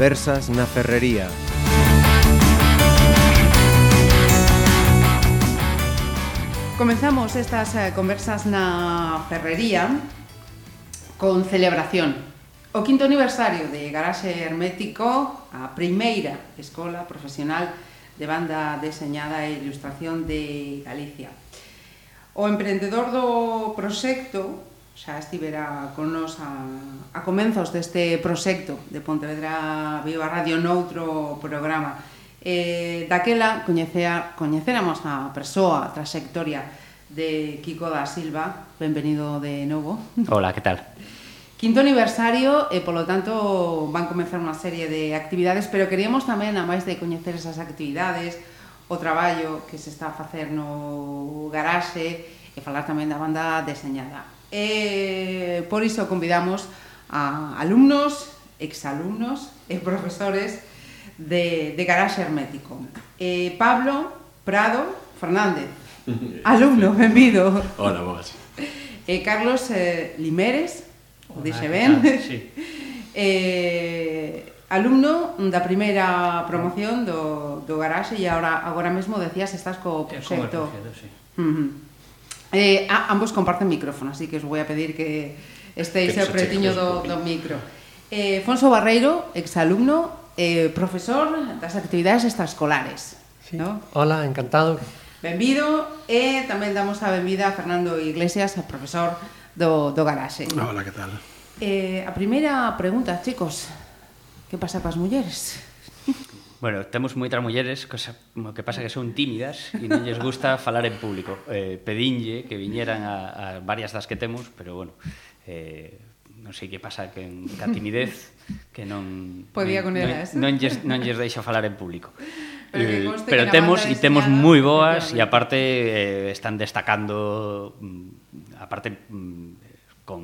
conversas na Ferrería. Comenzamos estas eh, conversas na ferrería con celebración. O quinto aniversario de Garaxe Hermético, a primeira escola profesional de banda deseñada e ilustración de Galicia. O emprendedor do proxecto xa estivera con nos a, a comenzos deste proxecto de Pontevedra Viva Radio noutro programa. Eh, daquela coñecea, coñeceramos a persoa, a trayectoria de Kiko da Silva. Benvenido de novo. Hola, que tal? Quinto aniversario e, polo tanto, van comenzar unha serie de actividades, pero queríamos tamén, a máis de coñecer esas actividades, o traballo que se está a facer no garaxe e falar tamén da banda deseñada. E por iso convidamos a alumnos, exalumnos e profesores de, de garaxe hermético. E Pablo Prado Fernández, alumno, benvido. Hola, boas. E Carlos eh, Limeres, o dixe ben. Sí. Eh, alumno da primeira promoción do, do garaxe e agora, agora mesmo decías estás co proxecto. Como proxecto, sí. Uh -huh. Eh, a, ambos comparten micrófono, así que os voy a pedir que estéis que ao pretiño do, do micro. Eh, Fonso Barreiro, exalumno, eh, profesor das actividades extraescolares. Sí. ¿no? Hola, encantado. Benvido e tamén damos a benvida a Fernando Iglesias, a profesor do, do Garaxe. Hola, que tal? Eh, a primeira pregunta, chicos, que pasa coas mulleres? Bueno, temos moitas mulleres, cosa, o que pasa que son tímidas e non lles gusta falar en público. Eh, pedinlle que viñeran a, a varias das que temos, pero bueno, eh, non sei que pasa que en ca timidez que non Podía con elas. Non, non, lles, non lles deixa falar en público. Pero, que eh, pero que temos e temos moi boas e aparte eh, están destacando mm, aparte mm, con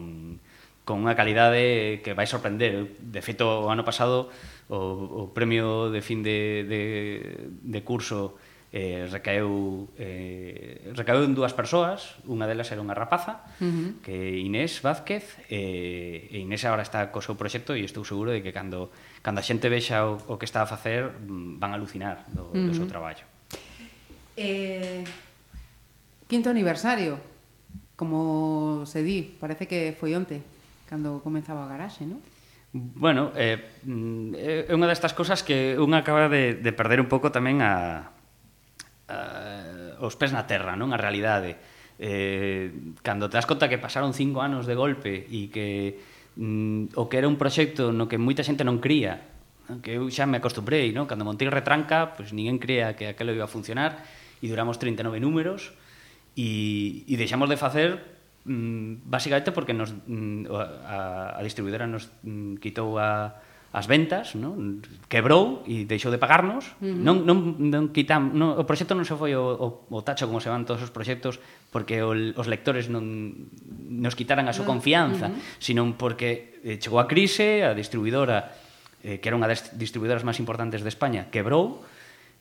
con unha calidade que vai sorprender. De feito, o ano pasado o, o premio de fin de, de, de curso eh, recaeu eh, recaeu en dúas persoas, unha delas era unha rapaza, uh -huh. que Inés Vázquez, eh, e Inés agora está co seu proxecto e estou seguro de que cando, cando a xente vexa o, o que está a facer mm, van a alucinar do, uh -huh. do seu traballo. Eh, quinto aniversario, como se di, parece que foi onte, cando comenzaba a garaxe, non? Bueno, eh, mm, é unha destas cousas que unha acaba de, de perder un pouco tamén a, a, os pés na terra, non? A realidade. Eh, cando te das conta que pasaron cinco anos de golpe e que mm, o que era un proxecto no que moita xente non cría, non? que eu xa me acostumbrei, non? Cando montei retranca, pois pues, ninguén crea que aquilo iba a funcionar e duramos 39 números e, e deixamos de facer mm, basicamente porque nos mm, a, a distribuidora nos mm, quitou a as ventas, non? quebrou e deixou de pagarnos. Uh -huh. Non non non quitam, non, o proxecto non se foi o, o, o tacho como se van todos os proxectos porque o, os lectores non nos quitaran a súa confianza, uh -huh. sino porque eh, chegou a crise, a distribuidora eh, que era unha das distribuidoras máis importantes de España, quebrou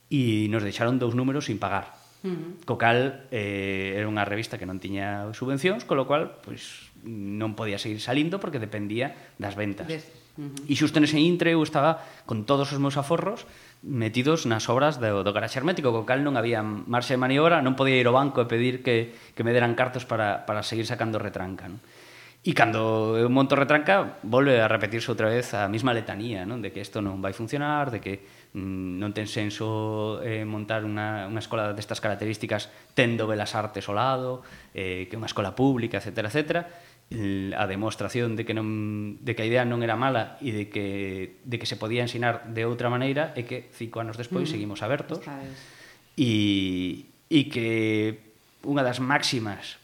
e nos deixaron dous números sin pagar. Uh -huh. Co cal, eh, era unha revista que non tiña subvencións, colo cual, pois, non podía seguir salindo porque dependía das ventas. Des... Uh -huh. E xusto nese intre eu estaba con todos os meus aforros metidos nas obras do, do garaxe hermético, co cal non había marxe de maniobra, non podía ir ao banco e pedir que, que me deran cartos para, para seguir sacando retranca. Non? E cando eu monto retranca, volve a repetirse outra vez a mesma letanía, non? De que isto non vai funcionar, de que mm, non ten senso eh, montar unha, unha escola destas características tendo Belas Artes ao lado, eh, que é unha escola pública, etc, etc. A demostración de que, non, de que a idea non era mala e de que, de que se podía ensinar de outra maneira é que cinco anos despois mm. seguimos abertos e, e que unha das máximas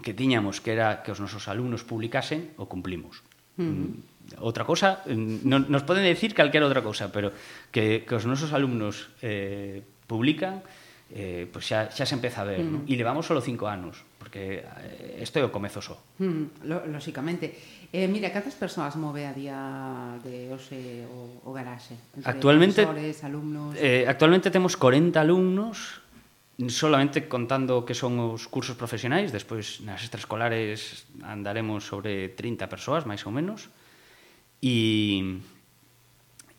que tiñamos que era que os nosos alumnos publicasen, o cumplimos. Mm. Outra cosa, mm, non, nos poden decir calquera outra cousa, pero que, que os nosos alumnos eh, publican, eh, pues xa, xa se empeza a ver, mm. ¿no? e levamos solo cinco anos, porque eh, isto é o comezo só. Mm, lóxicamente. Eh, mira, cantas persoas move a día de hoxe o, o garaxe? Entre actualmente, alumnos... Eh, actualmente temos 40 alumnos solamente contando que son os cursos profesionais, despois nas extraescolares andaremos sobre 30 persoas, máis ou menos, e,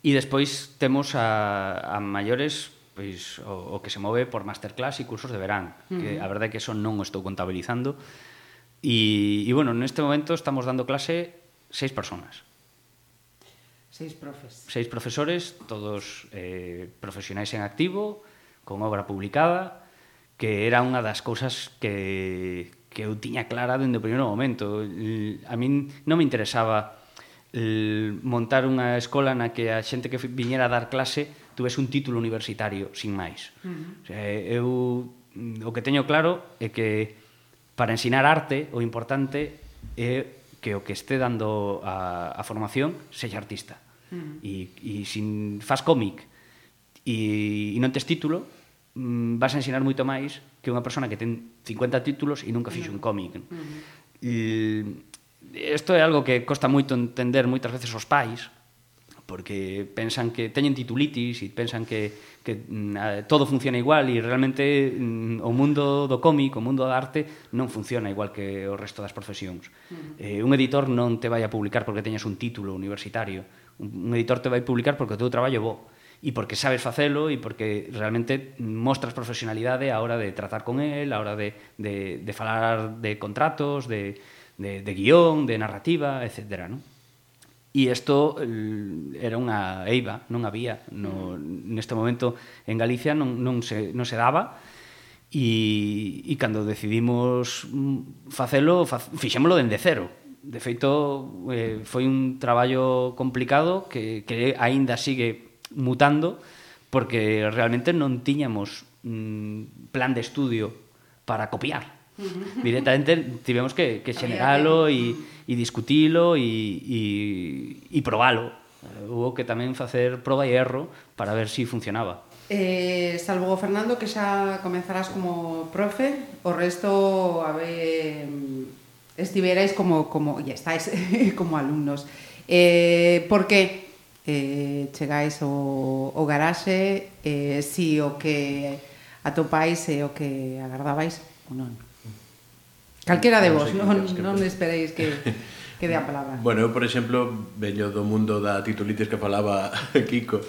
e despois temos a, a maiores pois, o, o que se move por masterclass e cursos de verán, uh -huh. que a verdade é que eso non o estou contabilizando, e, e bueno, neste momento estamos dando clase seis personas. Seis profes. Seis profesores, todos eh, profesionais en activo, con obra publicada, que era unha das cousas que, que eu tiña clara dende o primeiro momento. A min non me interesaba eh, montar unha escola na que a xente que viñera a dar clase tuves un título universitario, sin máis. Uh -huh. o sea, eu mm, o que teño claro é que para ensinar arte o importante é que o que este dando a, a formación sexa artista. Uh -huh. E, e sin faz cómic e, e non tes título, mm, vas a ensinar moito máis que unha persona que ten 50 títulos e nunca fixo un cómic. Uh -huh. E isto é algo que costa moito entender moitas veces os pais, porque pensan que teñen titulitis e pensan que, que mm, todo funciona igual e realmente mm, o mundo do cómic, o mundo da arte non funciona igual que o resto das profesións. Uh -huh. Eh, un editor non te vai a publicar porque teñas un título universitario. Un, un editor te vai publicar porque o teu traballo é bo e porque sabes facelo e porque realmente mostras profesionalidade a hora de tratar con el, a hora de, de, de falar de contratos, de, de, de guión, de narrativa, etc. ¿no? E isto eh, era unha eiva, non había no, mm. neste momento en Galicia non, non, se, non se daba e, e cando decidimos facelo, fa, fixémolo dende cero de feito eh, foi un traballo complicado que, que aínda sigue mutando porque realmente non tiñamos mm, plan de estudio para copiar. Directamente tivemos que, que xeneralo e, e discutilo e, e, e probalo. Hubo que tamén facer proba e erro para ver se si funcionaba. Eh, salvo Fernando que xa comezarás como profe, o resto a ver estiverais como como ya estáis como alumnos. Eh, por que? eh, chegáis o, o garaxe eh, si o que atopáis é o que agardabais ou non. Calquera de vos, non, non esperéis que que dé a palabra. Bueno, eu, por exemplo, veño do mundo da titulitis que falaba Kiko.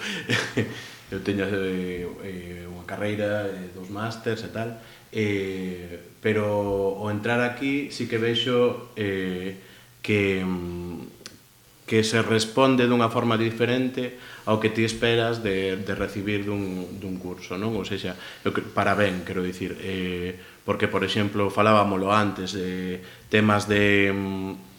eu teño eh, eh unha carreira, eh, dos másters e tal, eh, pero o entrar aquí sí que vexo eh, que mm, que se responde dunha forma diferente ao que ti esperas de, de recibir dun, dun curso, non? Ou seja, eu, para ben, quero dicir, eh, porque, por exemplo, falábamolo antes, eh, temas de... Mm,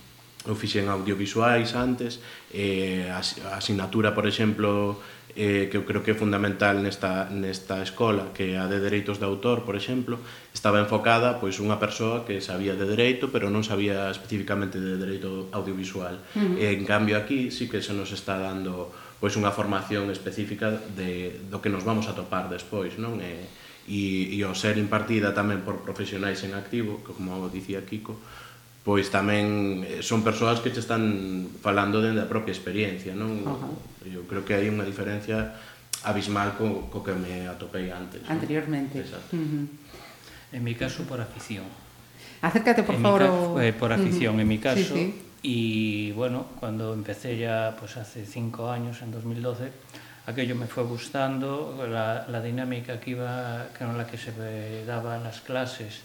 eu fixen audiovisuais antes, eh, a asignatura, por exemplo, eh, que eu creo que é fundamental nesta, nesta escola, que a de dereitos de autor, por exemplo, estaba enfocada pois unha persoa que sabía de dereito, pero non sabía especificamente de dereito audiovisual. Uh -huh. E, en cambio aquí sí que se nos está dando pois unha formación específica de do que nos vamos a topar despois, non? E, e, e ao ser impartida tamén por profesionais en activo, que como dicía Kiko, pois tamén eh, son persoas que te están falando dende a propia experiencia, non? Uh -huh. Eu creo que hai unha diferencia abismal co, co que me atopei antes. Anteriormente. ¿no? Exacto. Uh -huh. En mi caso, por afición. Acércate, por en favor. O... Eh, por afición, uh -huh. en mi caso. Sí, sí. Y bueno, cuando empecé ya pues hace cinco años, en 2012, aquello me fue gustando, la, la dinámica que iba, que era la que se daba las clases,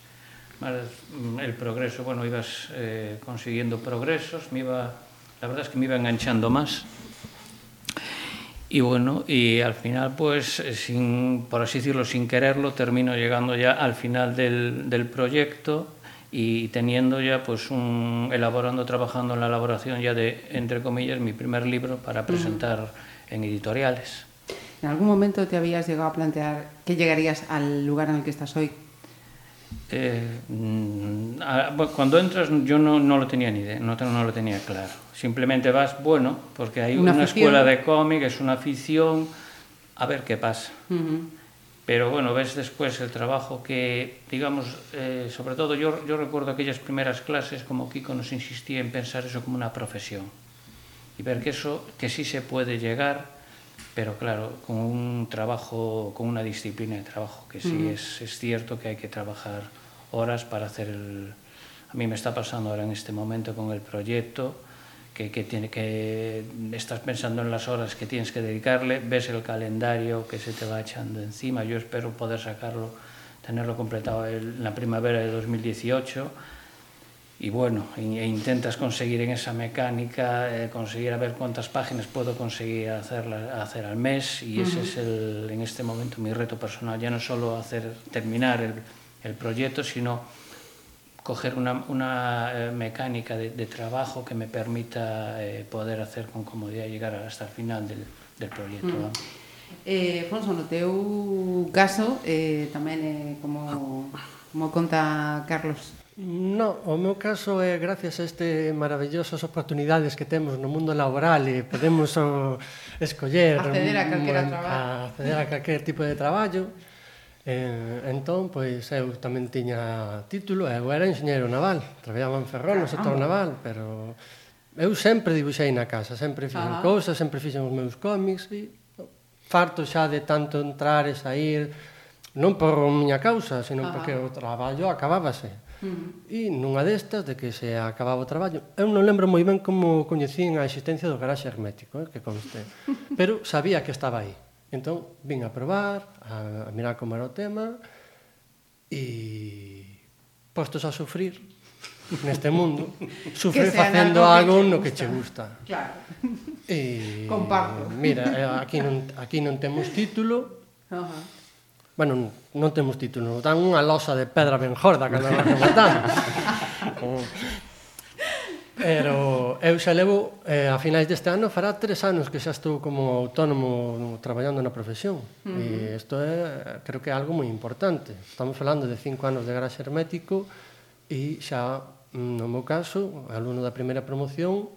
el progreso, bueno, ibas eh, consiguiendo progresos, me iba, la verdad es que me iba enganchando más. Y bueno, y al final, pues, eh, sin, por así decirlo, sin quererlo, termino llegando ya al final del, del proyecto y teniendo ya, pues, un, elaborando, trabajando en la elaboración ya de, entre comillas, mi primer libro para presentar. Uh -huh en editoriales. ¿En algún momento te habías llegado a plantear que llegarías al lugar en el que estás hoy? Eh, a, cuando entras yo no, no, lo tenía ni idea, no, no, lo tenía claro. Simplemente vas, bueno, porque hay una, una escuela de cómic, es una afición, a ver qué pasa. Uh -huh. Pero bueno, ves después el trabajo que, digamos, eh, sobre todo yo, yo recuerdo aquellas primeras clases como Kiko nos insistía en pensar eso como una profesión. y ver que eso, que sí se puede llegar, pero claro, con un trabajo, con una disciplina de trabajo, que sí uh -huh. es, es cierto que hay que trabajar horas para hacer el... A mí me está pasando ahora en este momento con el proyecto, que, que, tiene, que estás pensando en las horas que tienes que dedicarle, ves el calendario que se te va echando encima. Yo espero poder sacarlo, tenerlo completado en la primavera de 2018 y bueno, e intentas conseguir en esa mecánica, eh, conseguir a ver cuántas páginas puedo conseguir hacerla, hacer al mes y ese uh -huh. es el, en este momento mi reto personal, ya no solo hacer, terminar el, el proyecto, sino coger una, una eh, mecánica de, de trabajo que me permita eh, poder hacer con comodidad llegar hasta el final del, del proyecto. Uh -huh. Eh, Fonso, no teu caso, eh, tamén eh, como, como conta Carlos, No, o meu caso é gracias a este maravillosas oportunidades que temos no mundo laboral e podemos o, escoller acceder a calquera traballo. A acceder a calquer tipo de traballo. Eh, entón, pois eu tamén tiña título, eu era enxeñeiro naval, traballaba en Ferrol no sector naval, pero eu sempre dibuixei na casa, sempre fixen ah. cousas, sempre fixen os meus cómics e farto xa de tanto entrar e sair, non por miña causa, sino Ajá. porque o traballo acabábase Mm. E nunha destas, de que se acababa o traballo, eu non lembro moi ben como coñecín a existencia do garaxe hermético, eh, que conste, pero sabía que estaba aí. Entón, vin a probar, a, a mirar como era o tema, e postos a sufrir neste mundo, sufrir facendo algo no que che gusta. Claro. E, Comparto. Mira, eh, aquí non, aquí non temos título, uh -huh bueno, non temos título, dan unha losa de pedra ben jorda cando nos rematamos. Pero eu xa levo, eh, a finais deste ano, fará tres anos que xa estou como autónomo traballando na profesión. Uh -huh. E isto é, creo que é algo moi importante. Estamos falando de cinco anos de garaxe hermético e xa, no meu caso, alumno da primeira promoción,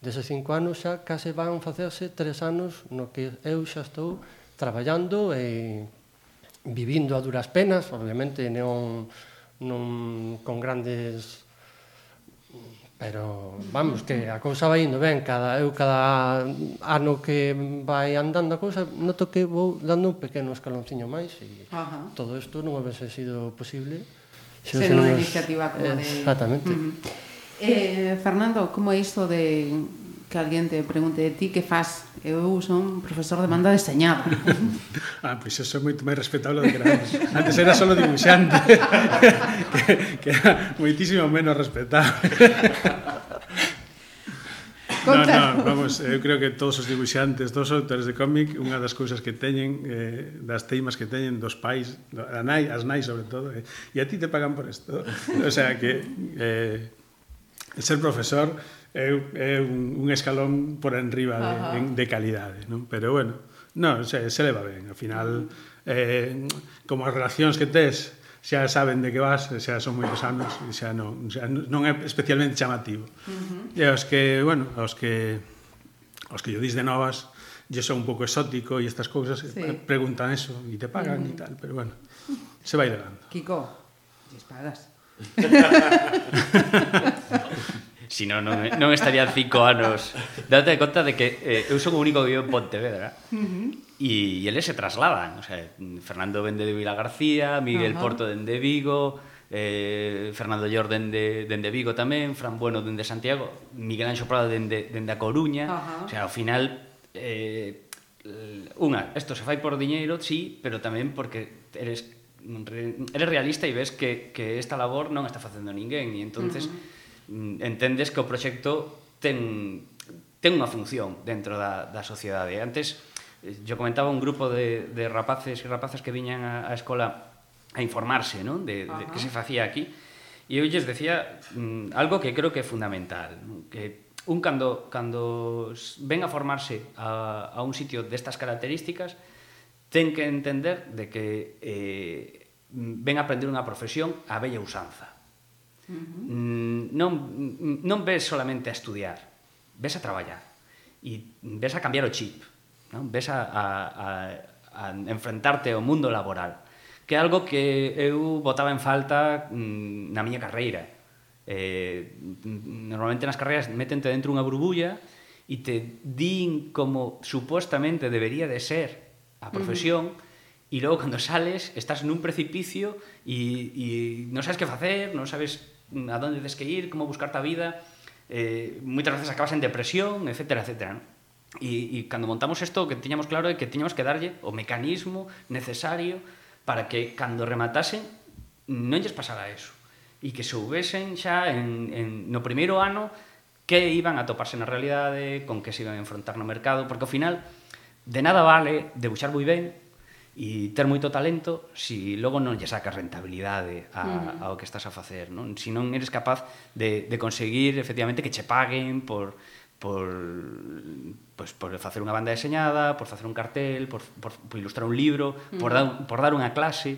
deses cinco anos xa case van facerse tres anos no que eu xa estou traballando e vivindo a duras penas, obviamente non, non con grandes pero vamos que a cousa vai indo ben, cada eu cada ano que vai andando a cousa noto que vou dando un pequeno escalonciño máis e Ajá. todo isto non houvese sido posible se non unha iniciativa como de Exactamente. Uh -huh. Eh, Fernando, como é isto de que alguén te pregunte de ti que faz. Eu son profesor de banda deseñada. ah, pois pues eso é moito máis respetable do que era antes. Antes era só dibuixante, que, que era moitísimo menos respetable. No, no, vamos, eu creo que todos os dibuixantes, todos os autores de cómic, unha das cousas que teñen, eh, das teimas que teñen dos pais, a nai, as nais sobre todo, eh, e a ti te pagan por isto. O sea, que eh, ser profesor é, é un, un escalón por enriba de, en, de calidade, non? Pero bueno, non, se, se leva ben, ao final eh, como as relacións que tes xa saben de que vas, xa son moitos anos e xa non, xa non é especialmente chamativo. Uh -huh. E os que, bueno, aos que aos que yo dis de novas, lle son un pouco exótico e estas cousas, sí. Eh, preguntan eso e te pagan uh -huh. e tal, pero bueno, se vai levando. Kiko, lles pagas. Si non, non estarían cinco anos. Date conta de que eh, eu son o único que vivo en Pontevedra. Uh -huh. E, e eles se trasladan, o sea, Fernando vende de Vila García, Miguel uh -huh. Porto dende Vigo, eh, Fernando Llor dende, dende Vigo tamén, Fran Bueno dende Santiago, Miguel Anxo Prado dende, dende a Coruña, uh -huh. o sea, ao final eh, unha, isto se fai por diñeiro, sí, pero tamén porque eres eres realista e ves que, que esta labor non está facendo ninguén e entonces uh -huh Mm, entendes que o proxecto ten, ten unha función dentro da, da sociedade. Antes, eh, yo comentaba un grupo de, de rapaces e rapazas que viñan a, a escola a informarse ¿no? de, de que se facía aquí, e eu lles decía mm, algo que creo que é fundamental, que un cando, cando ven a formarse a, a un sitio destas características, ten que entender de que eh, mm, ven a aprender unha profesión a bella usanza. Uh -huh. Mm, non, non ves solamente a estudiar, ves a traballar e ves a cambiar o chip, non? ves a, a, a, a enfrentarte ao mundo laboral que é algo que eu botaba en falta mm, na miña carreira. Eh, normalmente nas carreiras metente dentro unha burbulla e te din como supostamente debería de ser a profesión uh -huh. e logo cando sales estás nun precipicio e, e non sabes que facer, non sabes a donde tens que ir, como buscarte a vida, eh, moitas veces acabas en depresión, etcétera, etcétera. ¿no? E, e cando montamos isto, o que tiñamos claro é que tiñamos que darlle o mecanismo necesario para que cando rematasen non lles pasara eso e que soubesen xa en, en, no primeiro ano que iban a toparse na realidade, con que se iban a enfrontar no mercado, porque ao final de nada vale debuxar moi ben E ter moito talento se si logo non lle sacas rentabilidade a, mm. ao que estás a facer, non? Se si non eres capaz de, de conseguir efectivamente que che paguen por, por, pues, por facer unha banda deseñada, por facer un cartel, por, por, por ilustrar un libro, mm. por, dar, por dar unha clase...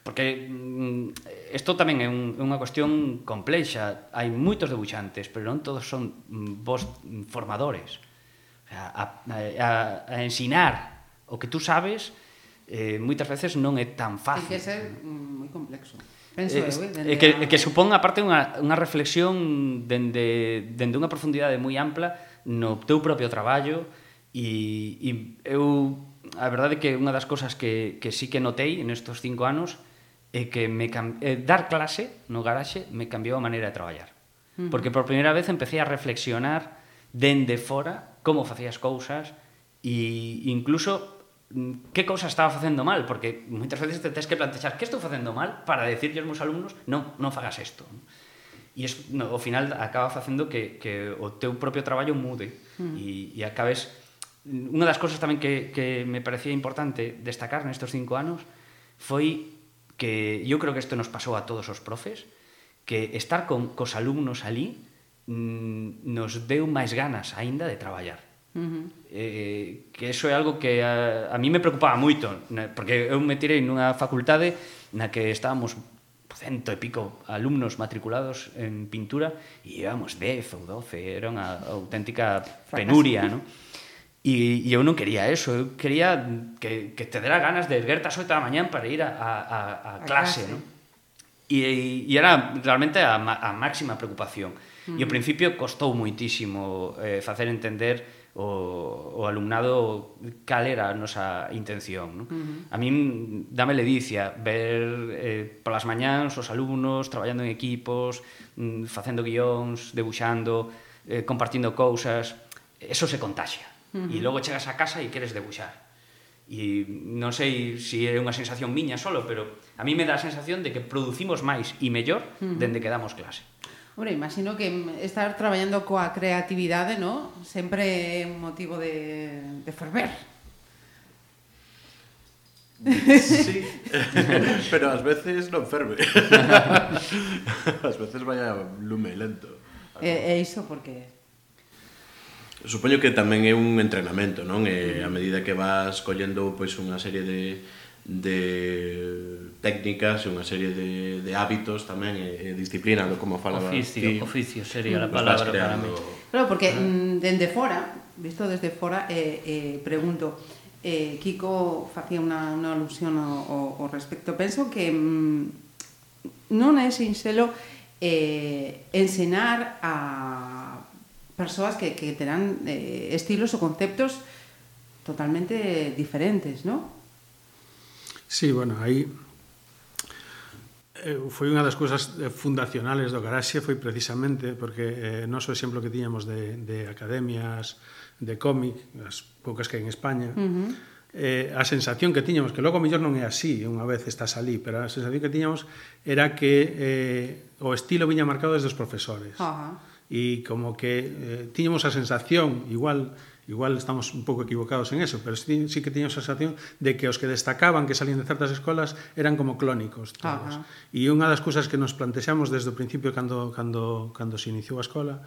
Porque mm, isto tamén é un, unha cuestión complexa. Hai moitos debuxantes, pero non todos son mm, vos formadores. A, a, a, a ensinar o que tú sabes eh, moitas veces non é tan fácil. Tem que ser mm, moi complexo. Eh, Penso eh, eu, eh, que, a... que supón, aparte, unha, unha reflexión dende, dende unha profundidade moi ampla no teu propio traballo e, e eu a verdade que unha das cousas que, que sí que notei nestos cinco anos é que me cam... eh, dar clase no garaxe me cambiou a maneira de traballar. Uh -huh. Porque por primeira vez empecé a reflexionar dende fora como facía as cousas e incluso Mm, que cousa estaba facendo mal, porque moitas veces te tens que plantexar que estou facendo mal para decirlle aos meus alumnos non, non fagas isto. E es, no, ao final acaba facendo que, que o teu propio traballo mude mm. e, e acabes... Unha das cousas tamén que, que me parecía importante destacar nestes cinco anos foi que eu creo que isto nos pasou a todos os profes, que estar con cos alumnos ali mm, nos deu máis ganas aínda de traballar Uh -huh. eh, que eso é algo que a, a mí me preocupaba moito né? porque eu me tirei nunha facultade na que estábamos cento e pico alumnos matriculados en pintura e íbamos 10 ou 12 era unha auténtica penuria ¿no? E, e eu non quería eso, eu quería que, que te dera ganas de erguerte a 8 da mañán para ir a, a, a, a clase, clase. ¿no? E, e era realmente a, a máxima preocupación. Uh -huh. E ao principio costou moitísimo eh, facer entender o, o alumnado cal era a nosa intención. Non? Uh -huh. A min dame ledicia ver eh, polas mañáns os alumnos traballando en equipos, mm, facendo guións, debuxando, eh, compartindo cousas. Eso se contagia. Uh -huh. E logo chegas a casa e queres debuxar. E non sei se si é unha sensación miña solo, pero a mí me dá a sensación de que producimos máis e mellor uh -huh. dende que damos clase. Hombre, imagino que estar traballando coa creatividade, no? Sempre é un motivo de, de ferver. Sí, pero ás veces non ferve. ás veces vai a lume lento. É, é iso porque Supoño que tamén é un entrenamento, non? E a medida que vas collendo pois unha serie de de técnicas e unha serie de, de hábitos tamén e, e disciplina, como falaba oficio, ti, oficio sería a palabra para mí claro, porque ah. Mm, dende fora visto desde fora eh, eh, pregunto eh, Kiko facía unha, unha alusión ao, ao respecto penso que mm, non é sinxelo eh, ensenar a persoas que, que terán eh, estilos ou conceptos totalmente diferentes, non? Sí, bueno, aí eh, foi unha das cousas eh, fundacionales do Garaxe foi precisamente porque eh, non o exemplo que tiñamos de, de academias de cómic, as poucas que hai en España, uh -huh. eh, a sensación que tiñamos, que logo mellor non é así unha vez estás ali, pero a sensación que tiñamos era que eh, o estilo viña marcado desde os profesores. Uh -huh. E como que eh, tiñamos a sensación, igual Igual estamos un pouco equivocados en eso, pero sí, sí que tiño a sensación de que os que destacaban, que salían de certas escolas, eran como clónicos todos. Ajá. E unha das cousas que nos plantexamos desde o principio cando, cando, cando se iniciou a escola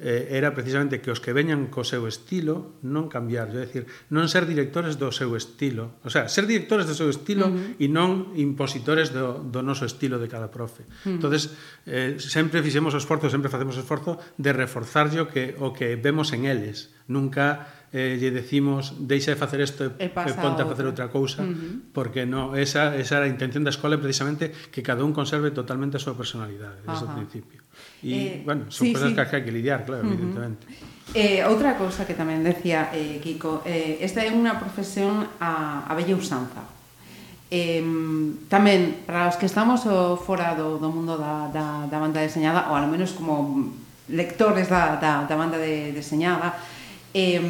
eh, era precisamente que os que veñan co seu estilo non cambiar, é dicir, non ser directores do seu estilo, o sea, ser directores do seu estilo uh -huh. e non impositores do, do noso estilo de cada profe. Uh -huh. Entonces, eh, sempre fixemos o esforzo, sempre facemos o esforzo de reforzarlle o que o que vemos en eles nunca eh, lle decimos deixa de facer isto e, e ponte a facer outra cousa, uh -huh. porque no, esa, esa era a intención da escola precisamente que cada un conserve totalmente a súa personalidade desde o principio. E, eh, bueno, son sí, cosas sí. que hai que lidiar, claro, uh -huh. evidentemente. Eh, outra cousa que tamén decía eh, Kiko, eh, esta é unha profesión a, a bella usanza. Eh, tamén, para os que estamos o, fora do, do mundo da, da, da banda deseñada, ou al menos como lectores da, da, da banda de, deseñada, E,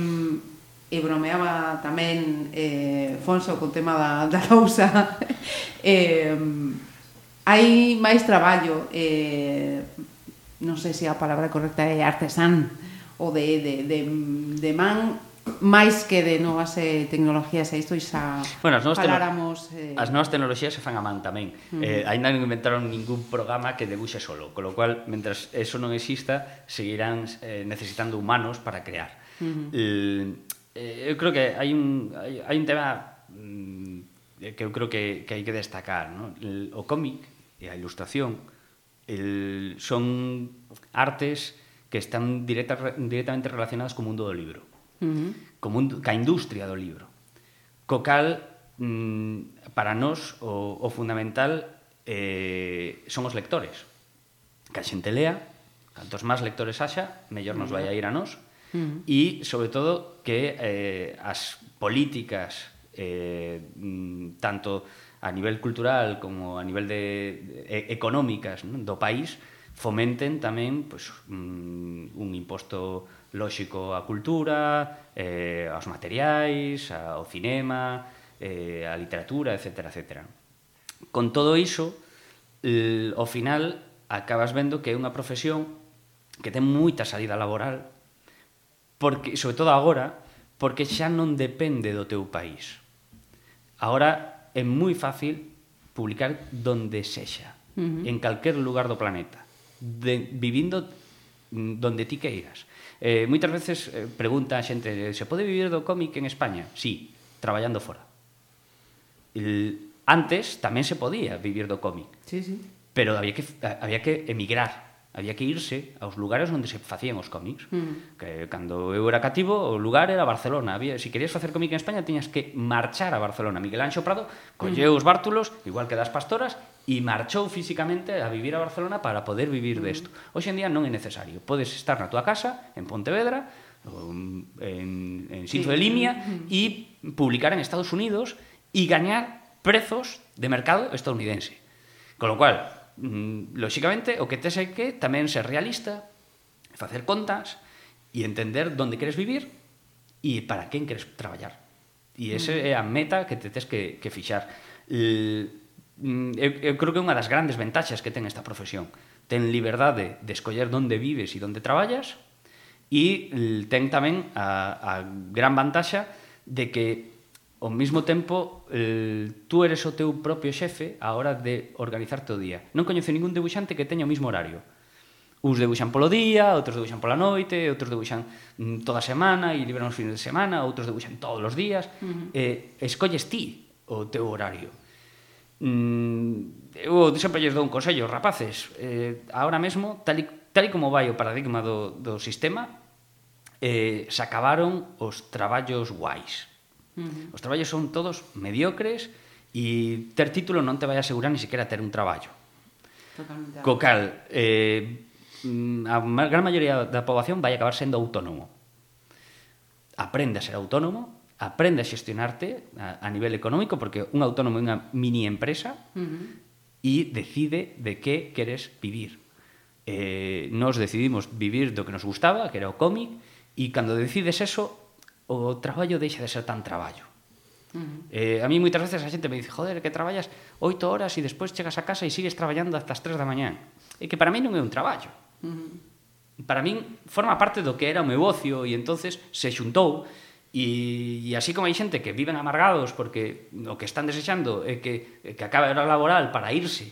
e bromeaba tamén eh, Fonso con tema da, da lousa. eh, hai máis traballo, eh, non sei se a palabra correcta é artesán, ou de, de, de, de man máis que de novas eh, tecnologías e isto xa bueno, as novas faláramos... Eh... As novas tecnologías se fan a man tamén. Uh -huh. eh, ainda non inventaron ningún programa que debuxe solo, con lo cual, mentras eso non exista, seguirán eh, necesitando humanos para crear. Uh -huh. eh, eh eu creo que hai un, hai, hai un tema mm, eh, que eu creo que, que hai que destacar. ¿no? El, o cómic e a ilustración el, son artes que están directa, directamente relacionadas co mundo do libro. Uh -huh. mundo, ca industria do libro. Co cal, mm, para nós, o, o fundamental eh, son os lectores. Que a xente lea, cantos máis lectores haxa, mellor nos vai a ir a nós, e, sobre todo, que eh, as políticas eh, mm, tanto a nivel cultural como a nivel de, de económicas non? do país fomenten tamén pues, un, un imposto lóxico á cultura, eh, aos materiais, ao cinema, eh, á literatura, etc. etc. Con todo iso, ao final acabas vendo que é unha profesión que ten moita salida laboral porque sobre todo agora, porque xa non depende do teu país. Agora é moi fácil publicar donde sexa, uh -huh. en calquer lugar do planeta, de, vivindo mm, donde ti queiras. Eh, moitas veces eh, pregunta a xente, se pode vivir do cómic en España? Sí, traballando fora. El, antes tamén se podía vivir do cómic. Sí, sí. Pero había que había que emigrar había que irse aos lugares onde se facían os cómics. Mm. Que cando eu era cativo, o lugar era Barcelona. Había, se querías facer cómic en España, tiñas que marchar a Barcelona. Miguel Anxo Prado colleu mm. os bártulos, igual que das pastoras, e marchou físicamente a vivir a Barcelona para poder vivir mm. desto. Hoxe en día non é necesario. Podes estar na tua casa, en Pontevedra, en, en Sitio sí. de Limia, mm. e publicar en Estados Unidos e gañar prezos de mercado estadounidense. Con lo cual, mm, lóxicamente, o que tes é que tamén ser realista, facer contas e entender onde queres vivir e para quen queres traballar. E esa mm. é a meta que te tes que, que fixar. Mm, eu, eu creo que é unha das grandes ventaxas que ten esta profesión. Ten liberdade de escoller onde vives e onde traballas e ten tamén a, a gran vantaxa de que ao mesmo tempo eh, tú eres o teu propio xefe a hora de organizarte o día. Non coñezo ningún debuxante que teña o mesmo horario. Uns debuxan polo día, outros debuxan pola noite, outros debuxan mm, toda a semana e liberan os fines de semana, outros debuxan todos os días. Uh -huh. eh, escolles ti o teu horario. Mm, eu sempre lles dou un consello, rapaces, eh, ahora mesmo, tal e, tal e como vai o paradigma do, do sistema, eh, se acabaron os traballos guais -huh. Os traballos son todos mediocres e ter título non te vai asegurar ni siquiera ter un traballo. Totalmente. Co cal, eh, a gran maioría da poboación vai acabar sendo autónomo. Aprende a ser autónomo, aprende a xestionarte a, a nivel económico, porque un autónomo é unha mini empresa, uh -huh e decide de que queres vivir. Eh, nos decidimos vivir do que nos gustaba, que era o cómic, e cando decides eso, o traballo deixa de ser tan traballo. Uh -huh. eh, a mí moitas veces a xente me dice joder, que traballas oito horas e despois chegas a casa e sigues traballando hasta as tres da mañán. E que para mí non é un traballo. Uh -huh. Para min forma parte do que era o meu ocio e entonces se xuntou E, e así como hai xente que viven amargados porque o que están desexando é que, é que acabe a hora laboral para irse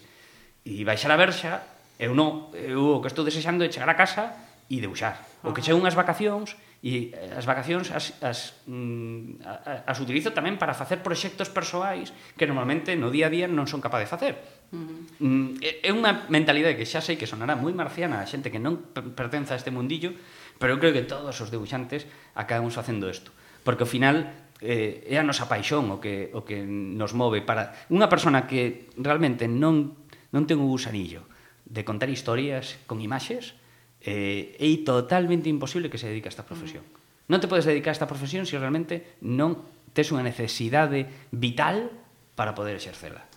e baixar a verxa, eu non, eu o que estou desexando é chegar a casa e deuxar. O que chego unhas vacacións E eh, as vacacións as, as, mm, as, as utilizo tamén para facer proxectos persoais que normalmente no día a día non son capaz de facer. Uh -huh. Mm, é unha mentalidade que xa sei que sonará moi marciana a xente que non pertenza a este mundillo, pero eu creo que todos os debuxantes acabamos facendo isto. Porque ao final eh, é a nosa paixón o que, o que nos move para unha persona que realmente non, non ten un gusanillo de contar historias con imaxes, eh, é totalmente imposible que se dedique a esta profesión. Mm. Non te podes dedicar a esta profesión se realmente non tes unha necesidade vital para poder exercela.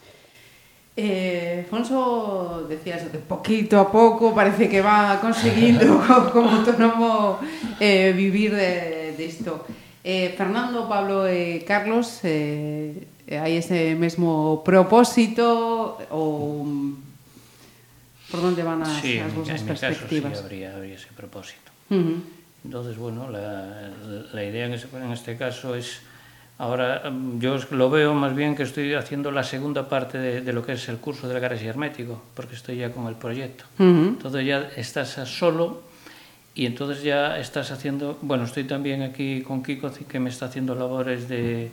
Eh, Fonso, decías que poquito a pouco parece que va conseguindo como autónomo eh, vivir de, de isto. Eh, Fernando, Pablo e eh, Carlos, eh, hai ese mesmo propósito ou por onde van as, sí, as vosas perspectivas? Caso, sí, habría, habría ese propósito. Uh -huh. Entonces, bueno, la, la idea en, ese, en este caso es Ahora yo lo veo más bien que estoy haciendo la segunda parte de, de lo que es el curso del garaje hermético, porque estoy ya con el proyecto. Uh -huh. Entonces ya estás solo y entonces ya estás haciendo, bueno, estoy también aquí con Kiko que me está haciendo labores de,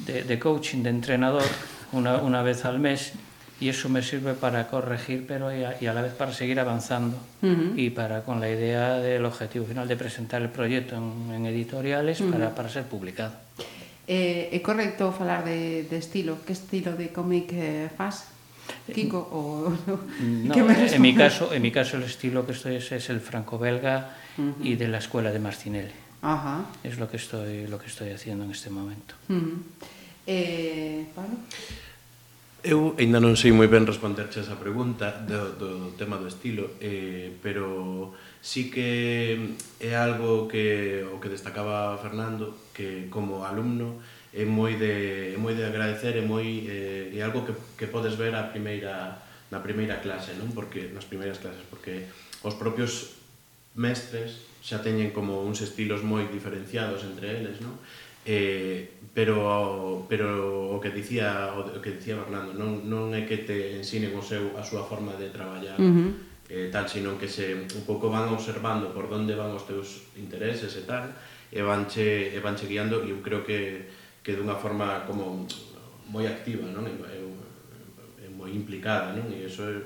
de, de coaching, de entrenador, una, una vez al mes y eso me sirve para corregir pero y a, y a la vez para seguir avanzando uh -huh. y para con la idea del objetivo final de presentar el proyecto en, en editoriales uh -huh. para, para ser publicado. Eh, é correcto falar de, de estilo? Que estilo de cómic eh, faz? Kiko o no, que me en mi caso en mi caso el estilo que estoy es, es el franco-belga uh -huh. y de la escuela de Marcinelli Ajá. es lo que estoy lo que estoy haciendo en este momento uh -huh. eh, Pablo Eu ainda non sei moi ben responderche esa pregunta do, do tema do estilo, eh, pero sí que é algo que o que destacaba Fernando, que como alumno é moi de, é moi de agradecer, é, moi, eh, é algo que, que podes ver a primeira, na primeira clase, non? Porque, nas primeiras clases, porque os propios mestres xa teñen como uns estilos moi diferenciados entre eles, non? Eh, pero pero o que dicía o que dicía Fernando, non non é que te ensinen o seu a súa forma de traballar. Uh -huh eh, tal, sino que se un pouco van observando por onde van os teus intereses e tal, e vanche, e vanche guiando, e eu creo que, que dunha forma como moi activa, non? E, e, e moi implicada, non? E iso é,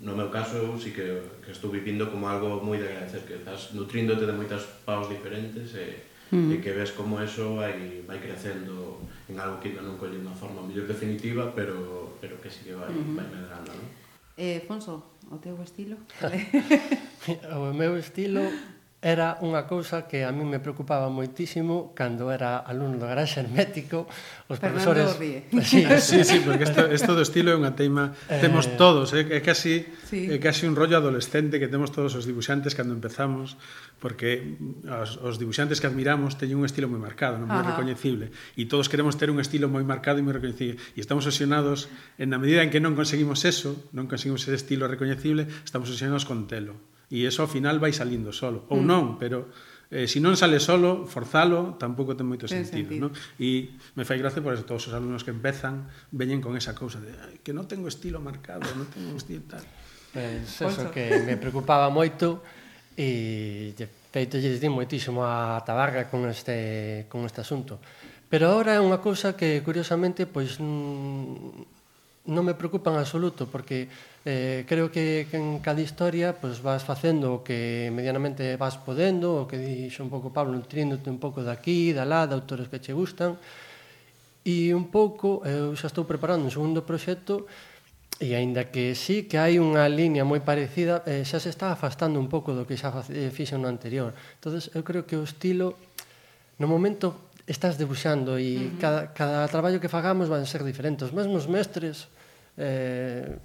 no meu caso, eu sí que, que estou vivindo como algo moi de agradecer, que estás nutríndote de moitas paus diferentes e, -huh. e que ves como eso vai, vai crecendo en algo que non colle unha forma mellor definitiva, pero, pero que sí que vai, uh -huh. vai medrando, non? Eh, Fonso, o teu estilo? o meu estilo era unha cousa que a mí me preocupaba moitísimo cando era alumno do garaxe hermético, os Fernando profesores... Ríe. Sí, sí, sí, porque isto, isto do estilo é unha teima... Eh... Temos todos, é, é casi sí. é casi un rollo adolescente que temos todos os dibuixantes cando empezamos, porque os, os dibuixantes que admiramos teñen un estilo moi marcado, non moi recoñecible, e todos queremos ter un estilo moi marcado e moi recoñecible, e estamos obsesionados, en na medida en que non conseguimos eso, non conseguimos ese estilo recoñecible, estamos obsesionados con telo e eso ao final vai salindo solo. Ou mm. non, pero eh, se non sale solo, forzalo tampouco ten moito ten sentido, sentido. No? e me fai gracia por eso todos os alumnos que empezan veñen con esa cousa de que non tengo estilo marcado, non tengo estilo tal Pois pues, eso que me preocupaba moito e de feito lle di moitísimo a Tabarga con este, con este asunto. Pero agora é unha cousa que curiosamente pois mm, non me preocupa en absoluto porque eh, creo que, que en cada historia pues, vas facendo o que medianamente vas podendo o que dixo un pouco Pablo nutriéndote un pouco daqui, da lá, de autores que che gustan e un pouco eu xa estou preparando un segundo proxecto E aínda que sí que hai unha liña moi parecida, eh, xa se está afastando un pouco do que xa eh, fixo no anterior. Entonces, eu creo que o estilo no momento estás debuxando e uh -huh. cada, cada traballo que fagamos van ser diferentes. Os mesmos mestres eh,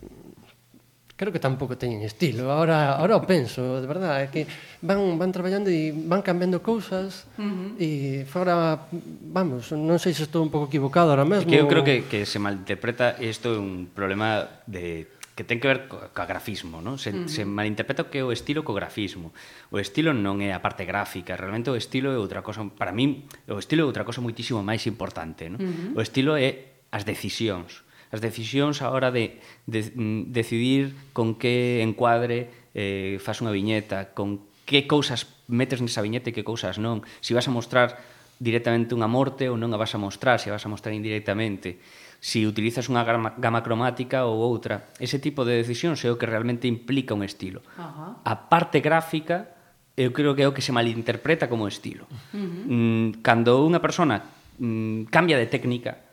creo que tampouco teñen estilo. Ahora, ahora o penso, de verdade, é que van, van traballando e van cambiando cousas uh -huh. e fora, vamos, non sei se estou un pouco equivocado ahora mesmo. É que eu creo que, que se malinterpreta isto é un problema de que ten que ver co, co grafismo, non? Se, uh -huh. se malinterpreta que o estilo co grafismo. O estilo non é a parte gráfica, realmente o estilo é outra cosa, para min, o estilo é outra cosa muitísimo máis importante, non? Uh -huh. O estilo é as decisións as decisións a hora de, de mm, decidir con que encuadre eh, fas unha viñeta, con que cousas metes nesa viñeta e que cousas non, se si vas a mostrar directamente unha morte ou non a vas a mostrar, se si a vas a mostrar indirectamente, se si utilizas unha gama, gama cromática ou outra. Ese tipo de decisións é o que realmente implica un estilo. Uh -huh. A parte gráfica eu creo que é o que se malinterpreta como estilo. Uh -huh. Mm, cando unha persona mm, cambia de técnica,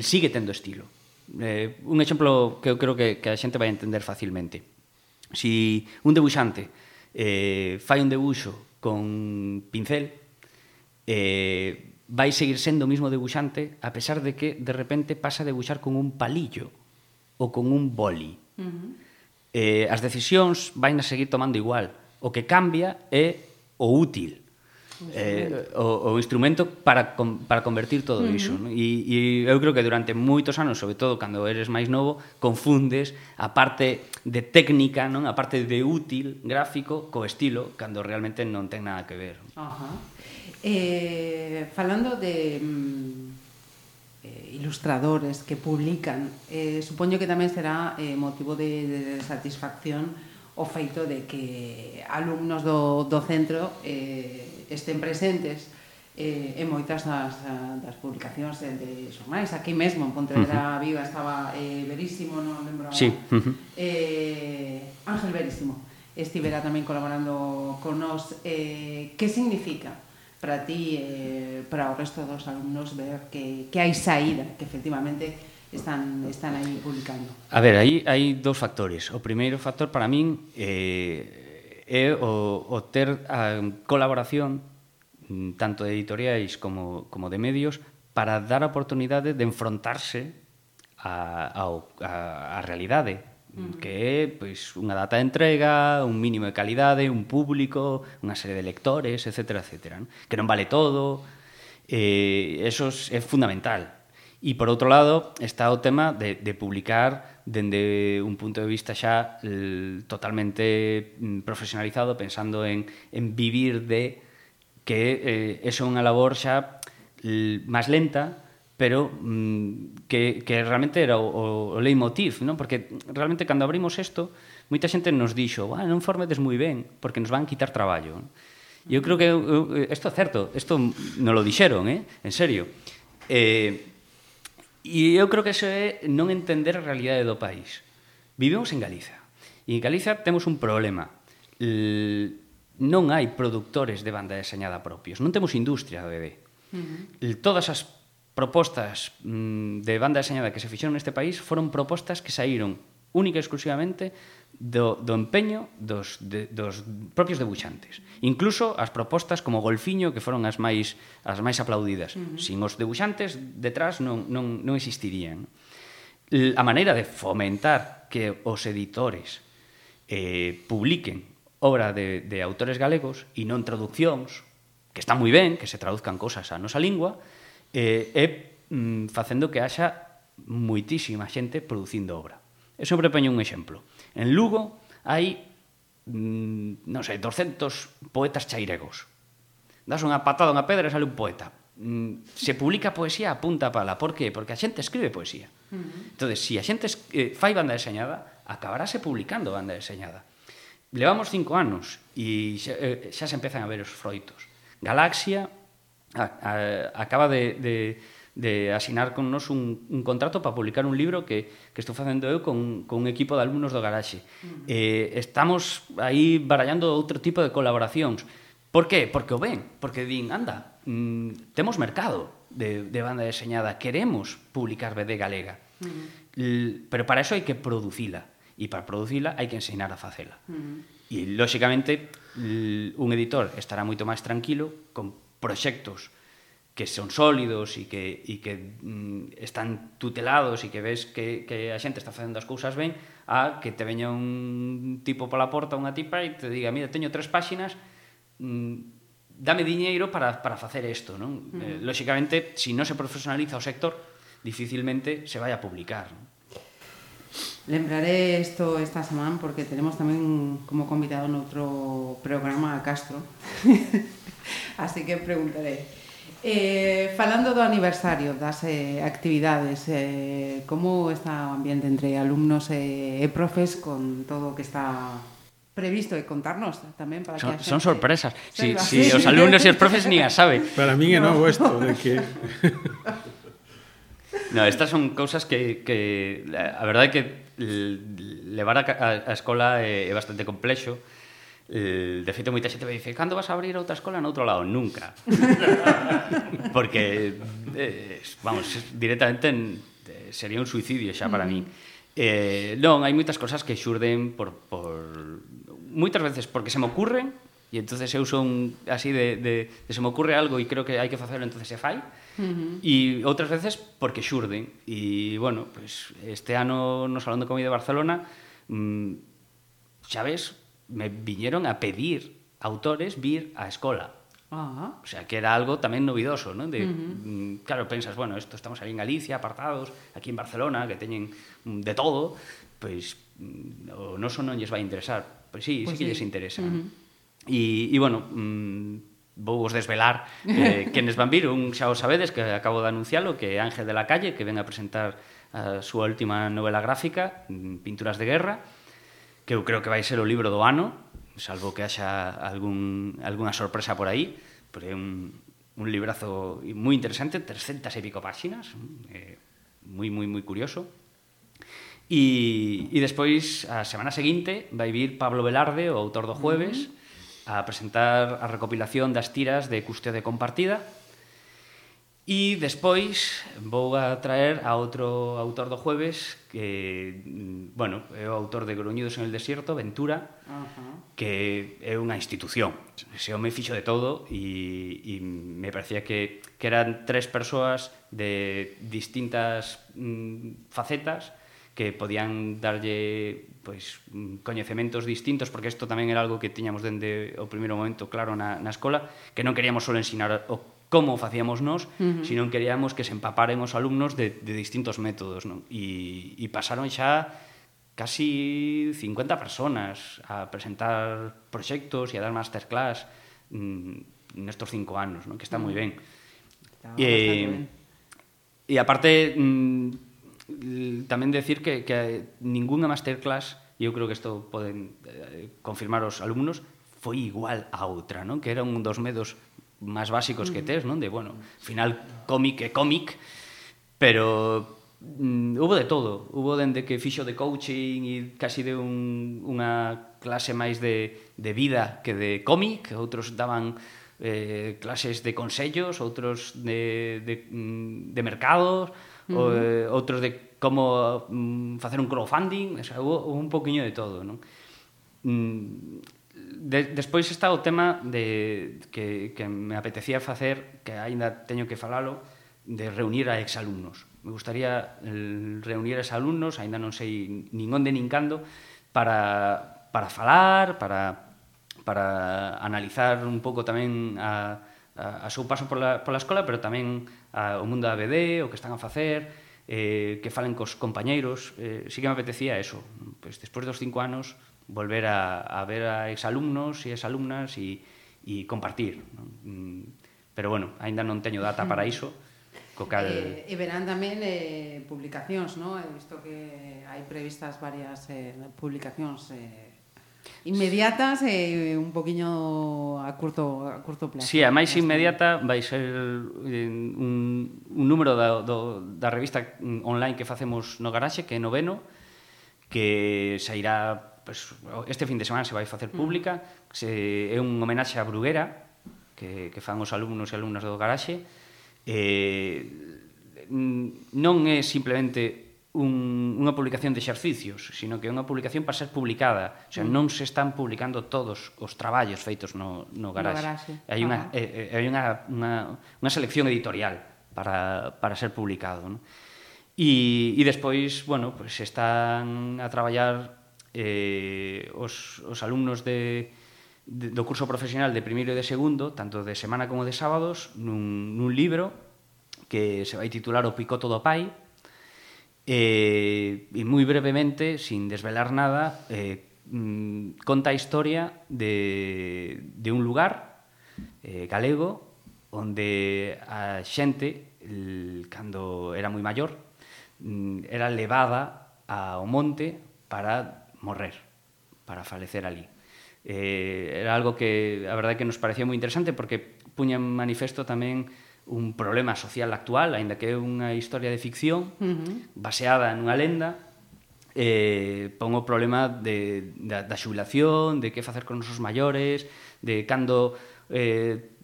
sigue tendo estilo eh, un exemplo que eu creo que, que a xente vai entender facilmente. Si un debuxante eh, fai un debuxo con pincel, eh, vai seguir sendo o mismo debuxante a pesar de que de repente pasa a debuxar con un palillo ou con un boli. Uh -huh. eh, as decisións vai a seguir tomando igual. O que cambia é o útil eh, o, o instrumento para, com, para convertir todo uh -huh. iso ¿no? e, e eu creo que durante moitos anos sobre todo cando eres máis novo confundes a parte de técnica non a parte de útil gráfico co estilo cando realmente non ten nada que ver Ajá. Eh, falando de mm, eh, ilustradores que publican eh, supoño que tamén será eh, motivo de, de satisfacción o feito de que alumnos do, do centro eh, estén presentes eh, en moitas das, das publicacións de, de xornais. Aquí mesmo, en Pontevedra uh -huh. Viva, estaba eh, Verísimo, non lembro sí. uh -huh. eh, Ángel Verísimo estivera tamén colaborando con nós. Eh, que significa para ti, eh, para o resto dos alumnos, ver que, que hai saída, que efectivamente están, están aí publicando? A ver, aí hai dous factores. O primeiro factor para min eh, é o, o ter a colaboración mm, tanto de editoriais como, como de medios para dar a oportunidade de enfrontarse a, a a, a realidade que é pois, unha data de entrega, un mínimo de calidade, un público, unha serie de lectores, etc. etc. Non? Que non vale todo, eh, eso é fundamental E por outro lado está o tema de, de publicar dende un punto de vista xa el, totalmente mm, profesionalizado, pensando en, en vivir de que eh, é unha labor xa máis lenta, pero mm, que, que realmente era o, o, leitmotiv, non? porque realmente cando abrimos isto, moita xente nos dixo, ah, non formedes moi ben, porque nos van quitar traballo. Eu creo que isto é certo, isto non lo dixeron, eh? en serio. Eh, E eu creo que eso é non entender a realidade do país. Vivemos en Galiza. E en Galiza temos un problema. L... Non hai produtores de banda deseñada propios. Non temos industria do bebé. Uh -huh. L... Todas as propostas mm, de banda deseñada que se fixeron neste país foron propostas que saíron única e exclusivamente do, do empeño dos, de, dos propios debuxantes. Incluso as propostas como Golfiño, que foron as máis, as máis aplaudidas. Uh -huh. Sin os debuxantes detrás non, non, non existirían. A maneira de fomentar que os editores eh, publiquen obra de, de autores galegos e non traduccións, que está moi ben, que se traduzcan cosas á nosa lingua, eh, é mm, facendo que haxa moitísima xente producindo obra. Eu sempre poño un exemplo En Lugo hai, mm, non sei, 200 poetas chairegos. Das unha patada unha pedra e sale un poeta. Mm, se publica poesía a punta pala. Por qué? Porque a xente escribe poesía. Uh -huh. Entón, se si a xente eh, fai banda deseñada, acabarase publicando banda deseñada. Levamos cinco anos e xa, eh, xa se empezan a ver os froitos. Galaxia a, a, acaba de, de de asinar con nos un, un contrato para publicar un libro que, que estou facendo eu con, con un equipo de alumnos do garaxe. Uh -huh. eh, estamos aí barallando outro tipo de colaboracións. Por que? Porque o ven, porque din, anda, mm, temos mercado de, de banda deseñada, queremos publicar BD galega. Uh -huh. Pero para eso hai que producila. E para producila hai que ensinar a facela. Uh -huh. E, lóxicamente, un editor estará moito máis tranquilo con proxectos que son sólidos e que, e que mm, están tutelados e que ves que, que a xente está facendo as cousas ben a que te veña un tipo pola porta, unha tipa e te diga, mira, teño tres páxinas mm, dame diñeiro para, para facer isto non? Uh -huh. eh, lóxicamente, se si non se profesionaliza o sector dificilmente se vai a publicar non? Lembraré isto esta semana porque tenemos tamén como convidado noutro programa a Castro así que preguntaré Eh, falando do aniversario das eh, actividades, eh, como está o ambiente entre alumnos e, e profes con todo o que está previsto e contarnos tamén para son, que son sorpresas. Si, si os alumnos e os profes ni a sabe. Para min é novo isto de que No, estas son cousas que, que a verdade é que levar a, a, a escola é, é bastante complexo, Eh, de feito, moita xente me dice Cando vas a abrir outra escola noutro lado? Nunca Porque eh, Vamos, directamente en, eh, Sería un suicidio xa para mm -huh. eh, Non, hai moitas cosas que xurden por, por Moitas veces porque se me ocurren E entonces eu son así de, de, de se me ocurre algo e creo que hai que facelo, entonces se fai. Uh -huh. E outras veces porque xurden. E bueno, pues este ano no Salón de Comida de Barcelona, mmm, xa ves, me viñeron a pedir autores vir á escola. Ah. O sea, que era algo tamén novidoso, ¿no? De, uh -huh. Mm, claro, pensas, bueno, esto estamos aí en Galicia, apartados, aquí en Barcelona, que teñen mm, de todo, pois pues, mm, o noso non lles vai interesar. Pois pues sí, pues sí que sí. lles interesa. Uh -huh. e, e, bueno, mmm, vou vos desvelar eh, quenes van vir, un xa o sabedes que acabo de anuncialo, que Ángel de la Calle, que ven a presentar a súa última novela gráfica, Pinturas de Guerra, que eu creo que vai ser o libro do ano, salvo que haxa algún, alguna sorpresa por aí, pero é un, un librazo moi interesante, 300 e pico páxinas, eh, moi, moi, moi curioso. E, e despois, a semana seguinte, vai vir Pablo Velarde, o autor do Jueves, uh -huh. a presentar a recopilación das tiras de Custodia Compartida, E despois vou a traer a outro autor do jueves que, mm, bueno, é o autor de Gruñidos en el Desierto, Ventura, uh -huh. que é unha institución. Ese home fixo de todo e, e me parecía que, que eran tres persoas de distintas mm, facetas que podían darlle pois coñecementos distintos porque isto tamén era algo que tiñamos dende o primeiro momento claro na, na escola que non queríamos só ensinar o como facíamos nós, uh -huh. sino queríamos que se empaparen os alumnos de, de distintos métodos, non? E, e pasaron xa casi 50 personas a presentar proxectos e a dar masterclass mm, nestos cinco anos, non? que está moi ben. Está e, eh, e aparte, mm, tamén decir que, que ninguna masterclass, eu creo que isto poden eh, confirmar os alumnos, foi igual a outra, non? que era un dos medos máis básicos que tes, non? De, bueno, final cómic é cómic, pero mm, hubo de todo. Hubo dende que fixo de coaching e casi de un, unha clase máis de, de vida que de cómic, outros daban eh, clases de consellos, outros de, de, mm, de mercados, uh -huh. o, eh, outros de como mm, facer un crowdfunding, o sea, hubo, hubo un poquinho de todo, non? Mm, de, despois está o tema de que, que me apetecía facer, que aínda teño que falalo, de reunir a exalumnos. Me gustaría reunir a exalumnos, aínda non sei nin onde nin cando, para, para falar, para, para analizar un pouco tamén a, a, a seu paso pola, pola escola, pero tamén a, o mundo da BD, o que están a facer, eh, que falen cos compañeiros. Eh, sí que me apetecía eso. Pois, despois dos cinco anos, volver a, a ver a exalumnos e exalumnas e, e compartir. Non? Mm, pero, bueno, aínda non teño data para iso, co cal... Eh, e verán tamén eh, publicacións, non? He visto que hai previstas varias eh, publicacións eh, inmediatas e eh, un poquiño a curto, a curto plazo. Sí, a máis inmediata vai ser eh, un, un número da, do, da revista online que facemos no garaxe, que é noveno, que sairá pues, este fin de semana se vai facer mm. pública, se, é un homenaxe a Bruguera, que, que fan os alumnos e alumnas do garaxe, eh, non é simplemente un, unha publicación de exercicios, sino que é unha publicación para ser publicada. O sea, mm. non se están publicando todos os traballos feitos no, no garaxe. No garaxe. Hai, unha, eh, eh, hai unha, unha, unha selección editorial para, para ser publicado. Non? E, e despois, bueno, pues están a traballar eh, os, os alumnos de, de, do curso profesional de primeiro e de segundo, tanto de semana como de sábados, nun, nun libro que se vai titular O picoto do pai, eh, e moi brevemente, sin desvelar nada, eh, mm, conta a historia de, de un lugar eh, galego onde a xente, el, cando era moi maior, mm, era levada ao monte para morrer para falecer ali. Eh, era algo que a verdade que nos parecía moi interesante porque puña en manifesto tamén un problema social actual, aínda que é unha historia de ficción uh -huh. baseada nunha lenda, eh, pon o problema de, da, da xubilación, de que facer con nosos maiores, de cando eh,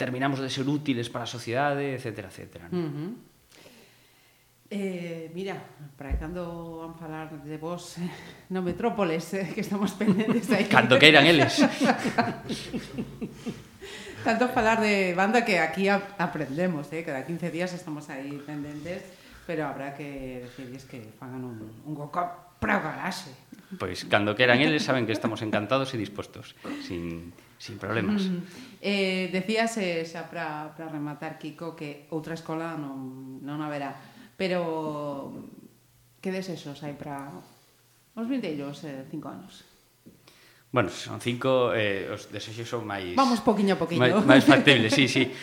terminamos de ser útiles para a sociedade, etc. etc. Uh -huh. Eh, mira, para cando van falar de vos eh, no Metrópoles, eh, que estamos pendentes aí. Cando queiran eles. Tanto falar de banda que aquí aprendemos, eh, cada 15 días estamos aí pendentes, pero habrá que decirles que fagan un, un gocop para o garaxe. Pois, cando queiran eles saben que estamos encantados e dispostos, sin, sin problemas. Mm. Eh, decías, eh, xa para rematar, Kiko, que outra escola non, non haberá Pero que desexos hai para os vindeiros eh, cinco anos? Bueno, son cinco, eh, os desexos son máis... Vamos poquinho a poquinho. Máis, máis factibles, sí, sí.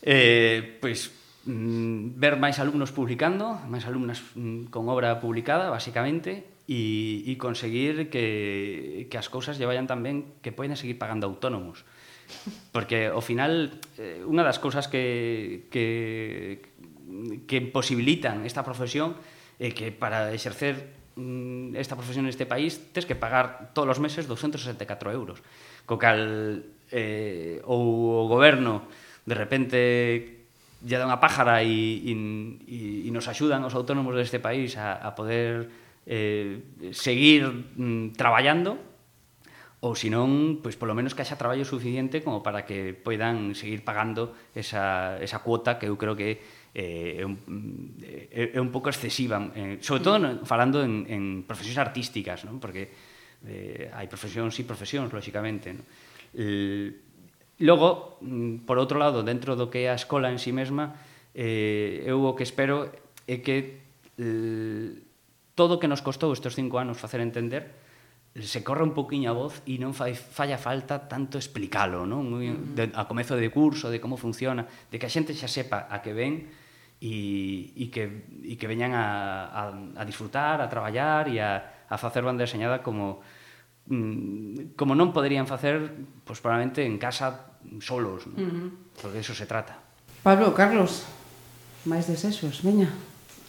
Eh, pois, mm, ver máis alumnos publicando, máis alumnas mm, con obra publicada, basicamente, e, e conseguir que, que as cousas lle vayan tan ben que poden seguir pagando autónomos. Porque, ao final, eh, unha das cousas que, que, que posibilitan esta profesión e eh, que para exercer mm, esta profesión neste país tes que pagar todos os meses 264 euros. Co cal eh, ou o goberno de repente lle dá unha pájara e, e, e nos axudan os autónomos deste país a, a poder eh, seguir mm, traballando ou senón, pois polo menos que haxa traballo suficiente como para que poidan seguir pagando esa, esa cuota que eu creo que eh, é, un, eh, é, é un pouco excesiva, eh, sobre todo no, falando en, en profesións artísticas, non? porque eh, hai profesións e profesións, lóxicamente. Non? El, Logo, mm, por outro lado, dentro do que é a escola en si sí mesma, eh, eu o que espero é que el, todo o que nos costou estes cinco anos facer entender se corra un poquinho a voz e non fai, falla falta tanto explicalo, non? De, a comezo de curso, de como funciona, de que a xente xa sepa a que ven e, e, que, e que veñan a, a, a disfrutar, a traballar e a, a facer banda deseñada como mm, como non poderían facer pois pues, probablemente en casa solos, ¿no? uh -huh. porque eso se trata. Pablo, Carlos, máis desexos, veña.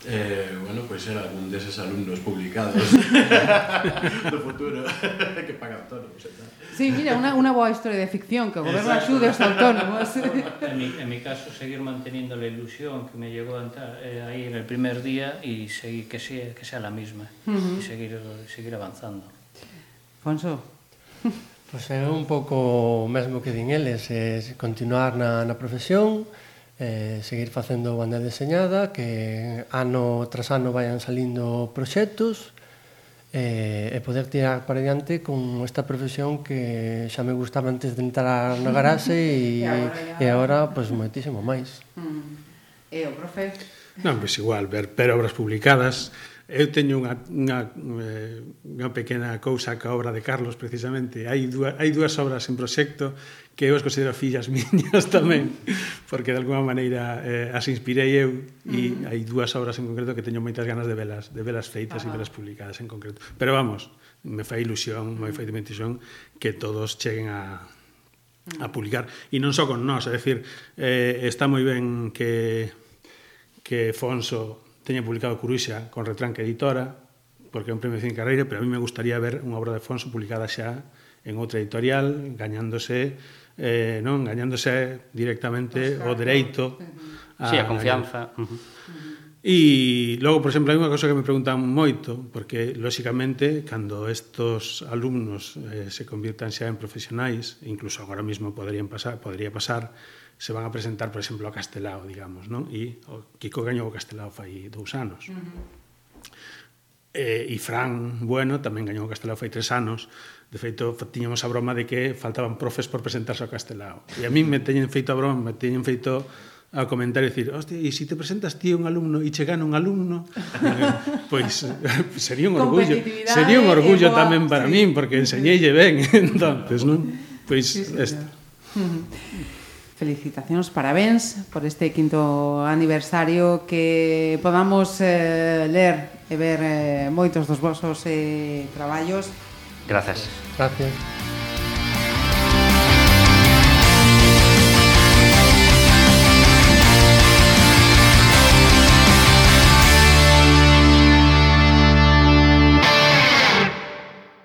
Eh, bueno, pois pues era un deses alumnos publicados do futuro que paga autónomos e tal. Sí, mira, unha unha boa historia de ficción que o goberno axude aos autónomos. en, mi, en mi caso, seguir manteniendo la ilusión que me llegó a entrar, eh, ahí en el primer día y seguir que sea, que sea la misma uh -huh. y seguir, seguir avanzando. Fonso? Pois pues é un pouco o mesmo que din eles, é continuar na, na profesión, eh, seguir facendo banda deseñada, que ano tras ano vayan salindo proxectos eh, e poder tirar para diante con esta profesión que xa me gustaba antes de entrar na garaxe e, e agora, pois, pues, moitísimo máis. Mm. E o profe? Non, pois pues, igual, ver, ver obras publicadas, eu teño unha, unha, eh, unha pequena cousa ca obra de Carlos precisamente. Hai dúas, hai dúas obras en proxecto que eu as considero fillas miñas tamén porque de alguma maneira eh, as inspirei eu e uh -huh. hai dúas obras en concreto que teño moitas ganas de velas de velas feitas uh -huh. e velas publicadas en concreto. Pero vamos, me fai ilusión me fai ilusión que todos cheguen a, a publicar. E non só con nós, é dicir eh, está moi ben que que Fonso teña publicado Curuxa con Retranca Editora, porque é un premio de Carreira, pero a mí me gustaría ver unha obra de Afonso publicada xa en outra editorial, gañándose eh, non gañándose directamente o, sea, o dereito a, sí, a confianza. Uh -huh. E logo, por exemplo, hai unha cosa que me preguntan moito, porque lóxicamente cando estos alumnos eh, se convirtan xa en profesionais, incluso agora mesmo poderían pasar, podría pasar se van a presentar, por exemplo, a Castelao, digamos, non? E o Kiko gañou o Castelao fai dous anos. Uh -huh. E, e Fran Bueno tamén gañou o Castelao fai tres anos. De feito, tiñamos a broma de que faltaban profes por presentarse ao Castelao. E a mí me teñen feito a broma, me teñen feito a comentar e dicir, hostia, e se si te presentas ti un alumno e chegana un alumno, pois pues, sería un orgullo, sería un orgullo tamén para sí. min porque enseñeille ben, entonces, non? Pois pues, sí, sí, esta felicitacións, parabéns por este quinto aniversario que podamos eh, ler e ver eh, moitos dos vosos eh, traballos. Gracias. Gracias.